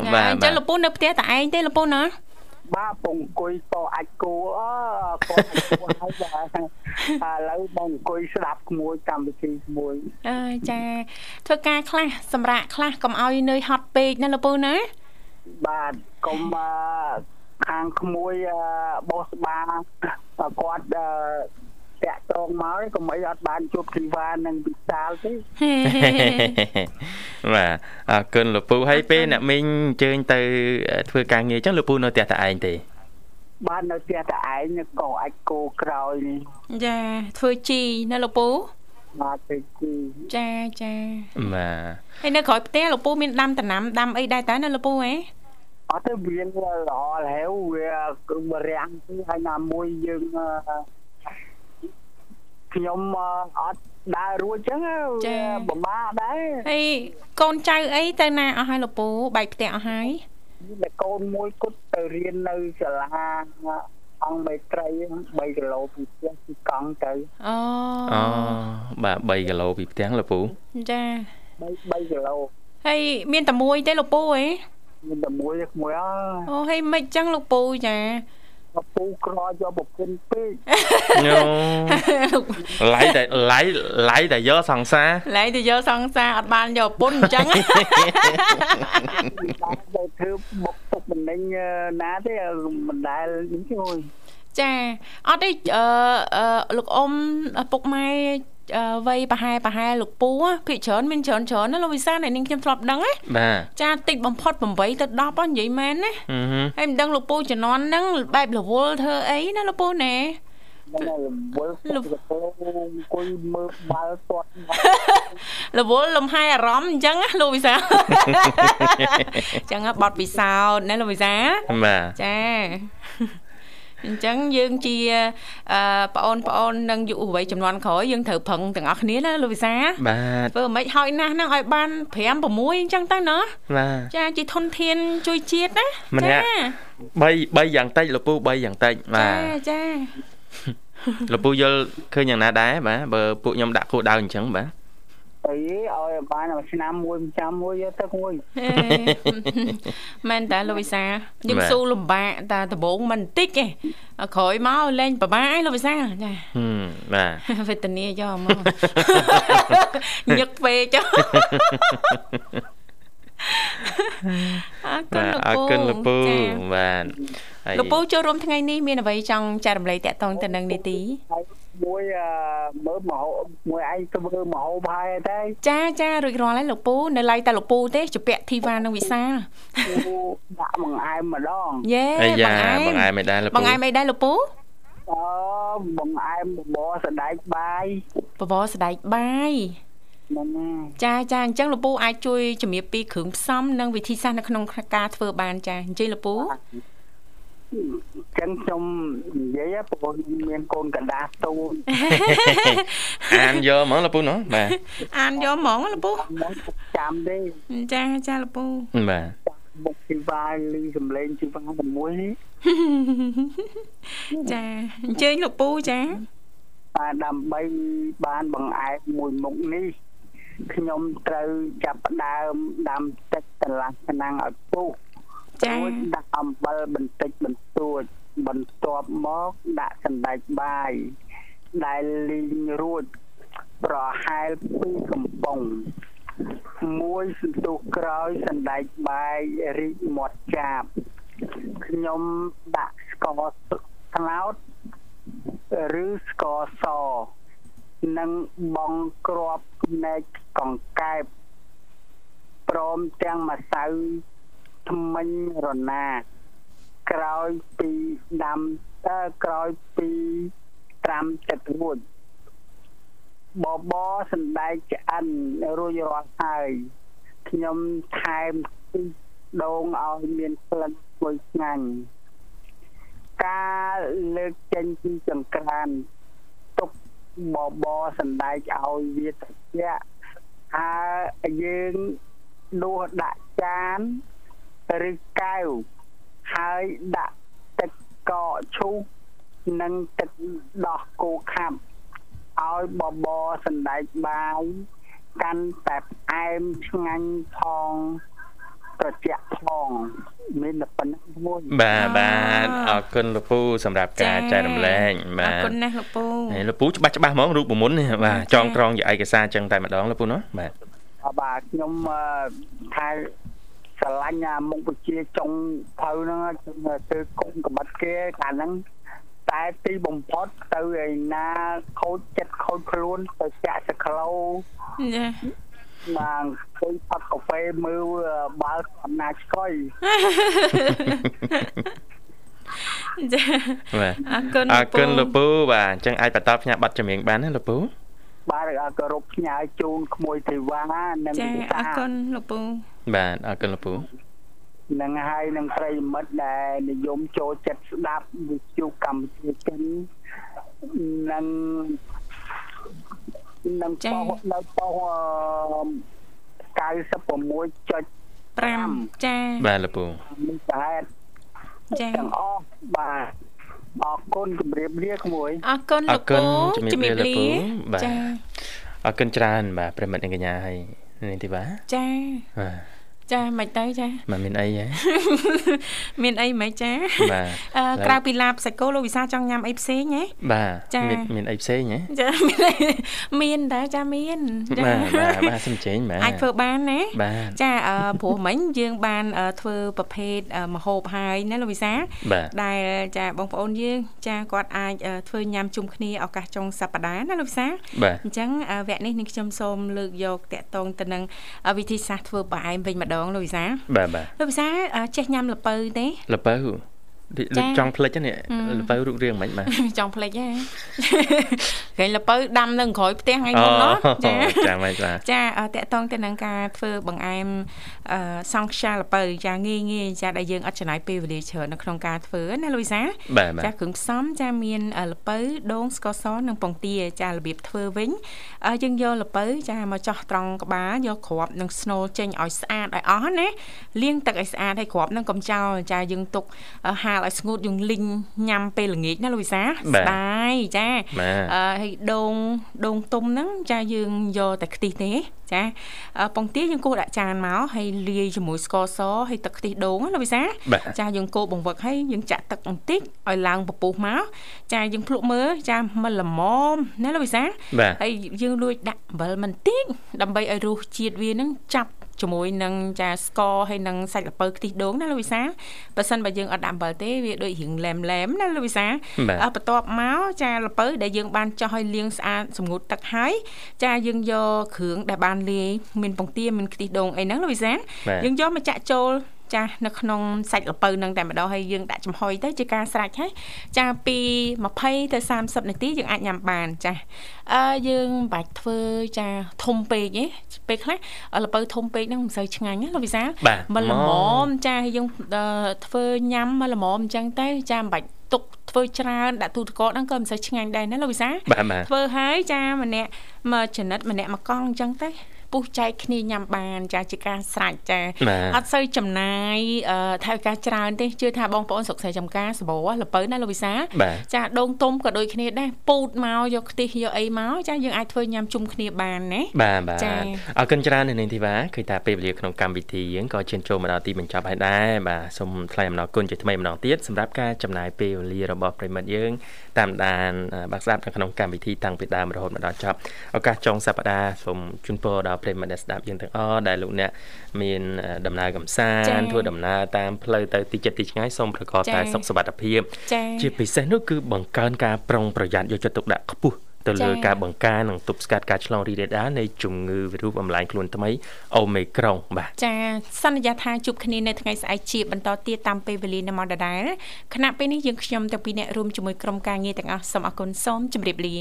ចាបាទអញ្បាចឹទងលោកពូនៅផ្ទះតែឯងទេលោកពូណាបាទពងអង្គុយតអាចគូអើគាត់គួរហើយបាទឥឡូវបងអង្គុយស្ដាប់ក្មួយកម្មវិធីក្មួយអើចាធ្វើការខ្លះសម្រាប់ខ្លះកុំឲ្យនឿយហត់ពេកណាលោកពូណាបាទកុំអឺខាងក្មួយអឺបោះស្បា គាត់អឺតាក់តងមកឯងកុំអីអត់បានជួបធីវ៉ានិងពិសាលទេបាទអរគុណលពូហើយពេលអ្នកមីងអញ្ជើញទៅធ្វើការងារចឹងលពូនៅផ្ទះតែឯងទេបាននៅផ្ទះតែឯងក៏អាចគោក្រោយនេះចាធ្វើជីណាលោកពូបាទទៅគូចាចាបាទហើយនៅក្រោយផ្ទះលោកពូមានដាំដំណាំដាំអីដែរតើណាលោកពូហ៎ អត់ទៅវាល្អរហែវវាគឺរាំងទីហើយណាមួយយើងអឺខ្ញុំអឺអត់ដើររួចចឹងវាប្រមាដែរហើយកូនចៅអីទៅណាអស់ហើយលោកពូបែកផ្ទះអស់ហើយតែកូនមួយគត់ទៅរៀននៅសាលាអង្គមេត្រី3គីឡូពីផ្ទះពីកង់ទៅអូអូបាទ3គីឡូពីផ្ទះលពូចា3 3គីឡូហើយមានតែមួយទេលោកពូហ៎ មានតែមួយក្មួយអើអូហើយមិនចឹងលោកពូចាពពូក្រយកប្រពន្ធពេកញោឡៃតែឡៃឡៃតែយកសង្សារឡៃទៅយកសង្សារអត់បានយកពុនអញ្ចឹងបានទៅធ្វើបុកទុកបណ្ដេញណាទេមិនដែលនេះជួយចាអត់ទេអឺអឺលោកអ៊ំឪពុកម៉ែអឺ វ័យប្រហែលប្រហែលលោកពូភាគច្រើនមានច្រើនច្រើនណាលោកវិសាលដែលនាងខ្ញុំធ្លាប់ដឹងណាបាទចាតិចបំផុត8ទៅ10ហ៎និយាយមែនណាអឺហឹមហើយមិនដឹងលោកពូជំនាន់ហ្នឹងបែបរវល់ធ្វើអីណាលោកពូណែហ្នឹងហើយវល់ទៅទៅអង្គុយមើលបាល់ទាត់រវល់លំហែអារម្មណ៍អញ្ចឹងណាលោកវិសាលអញ្ចឹងហ៎បត់ពិសោធន៍ណាលោកវិសាលបាទចា អញ្ចឹងយើងជាអឺបងអូនបងអូននិងយុវវ័យចំនួនក្រោយយើងត្រូវប្រឹងទាំងអស់គ្នាណាលោកវិសាបាទធ្វើមិនហើយណាស់ហ្នឹងឲ្យបាន5 6អញ្ចឹងទៅណាបាទចាជាធនធានជួយជាតិណាម្នាក់3 3យ៉ាងតិចលពូ3យ៉ាងតិចបាចាទចាលពូយល់ឃើញយ៉ាងណាដែរបាទបើពួកខ្ញុំដាក់គោលដៅអញ្ចឹងបាទ អីឲ្យបានមួយឆ្នាំមួយចាំមួយយកទៅមួយហេមែនតើលោកវិសាយើងស៊ូលំបាកតែដំបងមិនបន្តិចទេក្រោយមកលេងប្របាឯងលោកវិសាចាហឹមបាទវេទនាយកមកញឹកពេកចុះអរគុណបាទលោកពូអរគុណលពូចាបាទហើយលោកពូចូលរួមថ្ងៃនេះមានអ្វីចង់ចែករំលែកតាក់ទងទៅនឹងនីតិហើយ មួយអឺមើលមហោមួយឯងធ្វើមហោបាយតែចាចារួចរាល់ហើយលោកពូនៅឡៃតែលោកពូទេជពាក់ធីវ៉ានិងវិសាលដាក់បង្អែមម្ដងយេអាយ៉ាបងបងឯឯងងមិនដែរលពូបងឯងមិនដែរលោកពូអឺបង្អែមបបរសដែកបាយបបរស្ដែកបាយហ្នឹងណាចាចាអញ្ចឹងលោកពូអាចជួយជំរាបពីគ្រឿងផ្សំនិងវិធីសាស្ត្រនៅក្នុងការធ្វើបានចាអញ្ជើញលោកពូ ចឹងខ្ញុំនិយាយព្រោះមានកូនកណ្ដាស់ទូនអានយកហ្មងលពូណោះបាទអានយកហ្មងលោកពូមកចាំទេចាចាលោកពូបាទបុកជីវ៉ាលីសំលេងជីវ៉ាតែមួយនេះចាអញ្ជើញលោកពូចាបាទដើម្បីបានបង្អែមមួយមុខនេះខ្ញុំត្រូវចាប់ផ្ដើមដាំទឹកកន្លះឆ្នាំងឲ្យពុះ ចារួចដាក់អំបិលបន្តិចបន្តួចបន្ទាប់មកដាក់សណ្ដែកបាយដែលលីងរួចប្រហែលពីកំប៉ុងមួយសន្ទុះក្រោយសណ្ដែកបាយរីកមាត់ចាបខ្ញុំដាក់ស្ករត្នោតឬស្ករសនិងបងក្របភ្នែកកង្កែបព្រមទាំងម្សៅ ថ្មិញរណាក្រោយពីដាំតើក្រោយពីត្រាំទឹករួចបបរសណ្ដែកឆ្អិនរួចរាល់ហើយខ្ញុំថែមខ្ទិះដូងឲ្យមានក្លិនឈ្ងុយឆ្ងាញ់ការលើកចេញពីចង្ក្រានទុកបបរសណ្ដែកឲ្យវាត្រជាក់ហើយយើងដួសដាក់ចាន ឬកែវហើយដាក់ទឹកកកឈូសនិងទឹកដោះគោខាប់ឲ្យបបរសណ្ដែកបាយកាន់តែផ្អែមឆ្ងាញ់ផងត្រជាក់ផងមានតែប៉ុណ្្នឹងមួយបាទបាទអរគុណលោកពូសម្រាប់ការចែករំលែកបាអរទគុណណាស់លោកពូហើយលោកពូច្បាស់ច្បាស់ហ្មងរូបមន្តនេះបាទចងត្រង់ជាឯកសារចឹងតែម្ដងលោកពូណាបាទអបាទខ្ញុំអឺថា ស្រឡាញ់អាមុខវិជ្ជាចុងភៅហ្នឹងខ្ញុំទៅគុំកំបិតគេកាលហ្នឹងតែទីបំផុតទៅឯណាខូចចិត្តខូចខ្លួនទៅចាក់សក្លោចាបានឃើញផឹកកាហ្វេមើលបាល់អំណាចស្កុយចាបាទអរគុណអរគុណលោកពូបាទអញ្ចឹងអាចបន្តផ្ញើប័ណ្ណចម្រៀងបានណាលោកពូ បាទគោរពផ្ញើជូនក្មួយទេវ៉ានិងចាវិអសារគុណលោកពូបាទអរគុណលោកពូនឹងហើយនឹងប្រិយមិត្តដែលនិយមចូលចិត្តស្ដាប់វិទ្យុកម្ពុជាចិននឹងនឹងចា៎ប៉ុសនៅប៉ុស96.5 5ចាបាទលោកពូនេះតែចាទាំងអស់បាទ អរគុណជម្រាបលាក្មួយអរគុណអលោរកគុពូណជំរាបលាលោកពូបាទចាអរគុណច្រើនបាទប្រិមិត្តនិងកញ្ញាហើយនេះទីបាទចាបាទ ចាមិនទៅចាមិនមានអីហ៎មានអីមិនចាបាទអឺក្រៅពីឡាបសាច់គោលោកវិសាចង់ញ៉ាំអីផ្សេងហ៎បាទចា៎មានមានអីផ្សេងហ៎ចាមានអីមានដែរចាមានចាបាទបាទបាទសំចេញបាទអាចធ្វើបានណាបាទចាអឺព្រោះមិញយើងបានអឺធ្វើប្រភេទអឺម្ហូបហើយណាលោកវិសាបាទដែលចាបងប្អូនយើងចាគាត់អាចអឺធ្វើញ៉ាំជុំគ្នាឱកាសចុងសប្តាហ៍ណាលោកវិសាបាទអញ្ចឹងអឺវគ្គនេះនេះខ្ញុំសូមលើកយកតកតងទៅនឹងអឺវិធីសាស្ត្រធ្វើបង្អែមវិញម្ដងលោកវិសាបាទបាទលោកវិសាអឺចេះញ៉ាំល្ពៅទេលពៅ ដូចចា៎ដូចចង់ផ្លិចហ្នឹងនេះអឺលពៅរូបរាងមិនបាទចង់ភ្លេចហ៎ឃើញល្ពៅដាំនៅក្រោយផ្ទះថ្ងៃមុននោះចាចាមិនបាទចាអឺតកតងទៅនឹងការធ្វើបង្អែមអឺសង់ខ្យាល្ពៅចាងាយងាយចាដែលយើងអត់ចំណាយពេលវេលាច្រើននៅក្នុងការធ្វើណាលូវីសាបាទបាទចាគ្រឿងផ្សំចាមានអឺល្ពៅដូងស្ករសនិងពងទាចារបៀបធ្វើវិញអឺយើងយកល្ពៅចាមកចោះត្រង់ក្បាលយកគ្រាប់និងស្នូលចេញឲ្យស្អាតឲ្យអស់ណាលាងទឹកឲ្យស្អាតហើយគ្រាប់នឹងកុំចោលចាយើងទុកអឺហាលឲ្យស្ងួតយើងលីងញ៉ាំពេលល្ងាចណាលូវីសាស្ដាយចាបាទអឺហើយដូងដូងទុំហ្នឹងចាយើងយកតែខ្ទិះទេចាអឺពងទាយើងគោះដាក់ចានមកហើយលាយជាមួយស្ករសហើយទឹកខ្ទិះដូងណាលោកវិសាបាទចាយើងកូរបង្វឹកហើយយើងចាក់ទឹកបន្តិចឲ្យឡើងពពុះមកចាយើងភ្លក់មើលចាមិនល្មមណាលោកវិសាបាទហើយយើងលួចដាក់អំបិលបន្តិចដើម្បីឲ្យរសជាតិវានឹងចាប់ ជាមួយនឹងចាស្ករហើយនឹងសាច់ល្ពៅខ្ទិះដូងណាលោកវិសាបើសិនបើយើងអត់ដាក់អំបិលទេវាដូចរៀងឡែមឡែមណាលោកវិសាបាទអឺបន្ទាប់មកចាល្ពៅដែលយើងបានចោះឲ្យលាងស្អាតសម្ងួតទឹកហើយចាយើងយកគ្រឿងដែលបានលាយមានពងទាមានខ្ទិះដូងអីហ្នឹងលោកវិសាបាទយើងយកមកចាក់ចូល ចានៅក្នុងសាច់ល្ពៅហ្នឹងតែម្ដងហើយយើងដាក់ចំហុយទៅជាការស្រេចហើយចាពី20ទៅ30នាទីយើងអាចញ៉ាំបានចាអឺយើងមិនបាច់ធ្វើចាធំពេកទេពេលខ្លះល្ពៅធំពេកហ្នឹងមិនសូវឆ្ងាញ់ណាលោកវិសាបាទមិនល្មហ្មងមចាហើយយើងអឺធ្វើញ៉ាំមកល្មមអញ្ចឹងទៅចាមិនបាច់ទុកធ្វើច្រើនដាក់ទូទឹកកកហ្នឹងក៏មិនសូវឆ្ងាញ់ដែរណាលោកវិសាបាទបាទធ្វើហើយចាម្នាក់មកចនិតម្នាក់មកកង់អញ្ចឹងទៅ ពុះចែកគ្នាញ៉ាំបានចាជាការស្រេចចាបាទអត់សូវចំណាយអឺថវិកាច្រើនទេជឿថាបងប្អូនស្រុកស្រែចំការសបោលពៅណាលោកវិសាបាទចាដូងទុំក៏ដូចគ្នាដែរពូតមកយកខ្ទិះយកអីមកចាយើងអាចធ្វើញ៉ាំជុំគ្នាបានណាបាទបាទចា៎អរគុណច្រើននៅនាងធីវ៉ាឃើញថាពេលវេលាក្នុងកម្មវិធីយើងក៏ឈានចូលមកដល់ទីបញ្ចប់ហើយដែរបាទសូមថ្លែងអំណរគុណជាថ្មីម្ដងទៀតសម្រាប់ការចំណាយពេលវេលារបស់ប្រិមិត្តយើង តាមដានអឺបាក់ស្ដាប់នៅក្នុងកម្មវិធីតាំងពីដើមរហូតមកដល់ចប់ឱកាសចុងសប្ដាហ៍សូមជូនពរដល់ប្រិមិត្តដែលស្ដាប់យើងទាំងអស់ដែលលោកអ្នកមានអឺដំណើរកំសាចា៎ន្តធ្វើដំណើរតាមផ្លូវទៅទីចិត្តទីឆ្ងាយសូមប្រកបចា៎តែសុខសុវត្ថិភាពចា៎ជាពិសេសនោះគឺបង្កើនការប្រុងប្រយ័ត្នយកចិត្តទុកដាក់ខ្ពស់ ទៅលើចា៎ការបង្ការនិងទប់ស្កាត់ការឆ្លងរីករាលដាលនៃជំងឺវីរុសបំលែងខ្លួនថ្មីអូមេក្រុងបាទចាសន្យាថាជួបគ្នានៅថ្ងៃស្អែកជាបន្តទៀតតាមពេលវេលានៅម៉ោងដដែលគណៈពេលនេះយើងខ្ញុំទាំងពីរអ្នករួមជាមួយក្រុមការងារទាំងអស់សូមអរគុណសូមជម្រាបលា